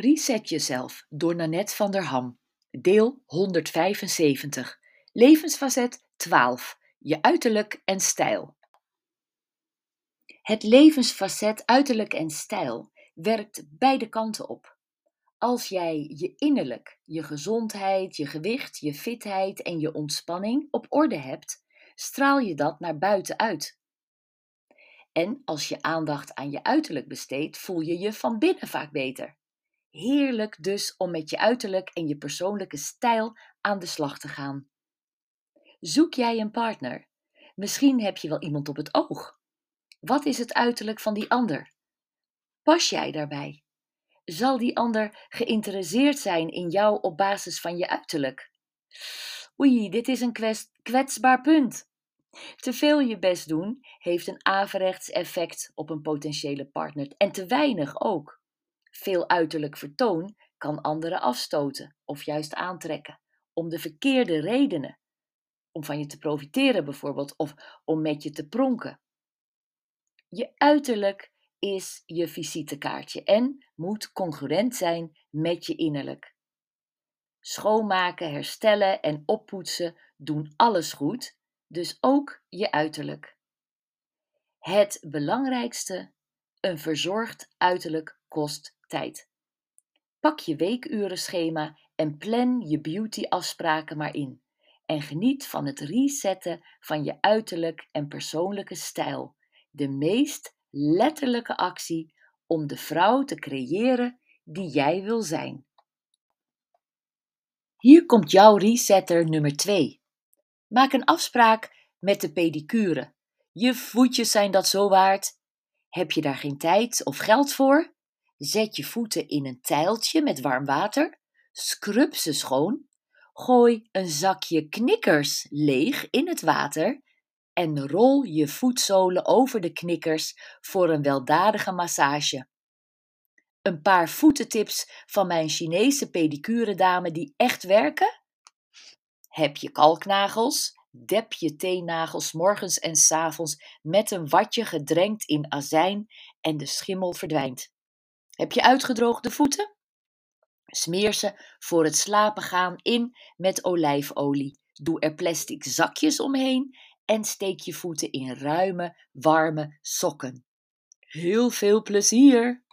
Reset jezelf door Nanette van der Ham. Deel 175. Levensfacet 12. Je uiterlijk en stijl. Het levensfacet uiterlijk en stijl werkt beide kanten op. Als jij je innerlijk, je gezondheid, je gewicht, je fitheid en je ontspanning op orde hebt, straal je dat naar buiten uit. En als je aandacht aan je uiterlijk besteedt, voel je je van binnen vaak beter. Heerlijk dus om met je uiterlijk en je persoonlijke stijl aan de slag te gaan. Zoek jij een partner? Misschien heb je wel iemand op het oog. Wat is het uiterlijk van die ander? Pas jij daarbij? Zal die ander geïnteresseerd zijn in jou op basis van je uiterlijk? Oei, dit is een kwetsbaar punt. Te veel je best doen heeft een averechts effect op een potentiële partner en te weinig ook. Veel uiterlijk vertoon kan anderen afstoten of juist aantrekken, om de verkeerde redenen. Om van je te profiteren bijvoorbeeld, of om met je te pronken. Je uiterlijk is je visitekaartje en moet congruent zijn met je innerlijk. Schoonmaken, herstellen en oppoetsen doen alles goed, dus ook je uiterlijk. Het belangrijkste: een verzorgd uiterlijk kost tijd. Pak je weekurenschema en plan je beautyafspraken maar in. En geniet van het resetten van je uiterlijk en persoonlijke stijl. De meest letterlijke actie om de vrouw te creëren die jij wil zijn. Hier komt jouw resetter nummer 2. Maak een afspraak met de pedicure. Je voetjes zijn dat zo waard. Heb je daar geen tijd of geld voor? Zet je voeten in een tijltje met warm water, scrub ze schoon, gooi een zakje knikkers leeg in het water en rol je voetzolen over de knikkers voor een weldadige massage. Een paar voetentips van mijn Chinese pedicure dame die echt werken? Heb je kalknagels? Dep je teennagels morgens en s avonds met een watje gedrenkt in azijn en de schimmel verdwijnt. Heb je uitgedroogde voeten? Smeer ze voor het slapen gaan in met olijfolie. Doe er plastic zakjes omheen en steek je voeten in ruime, warme sokken. Heel veel plezier!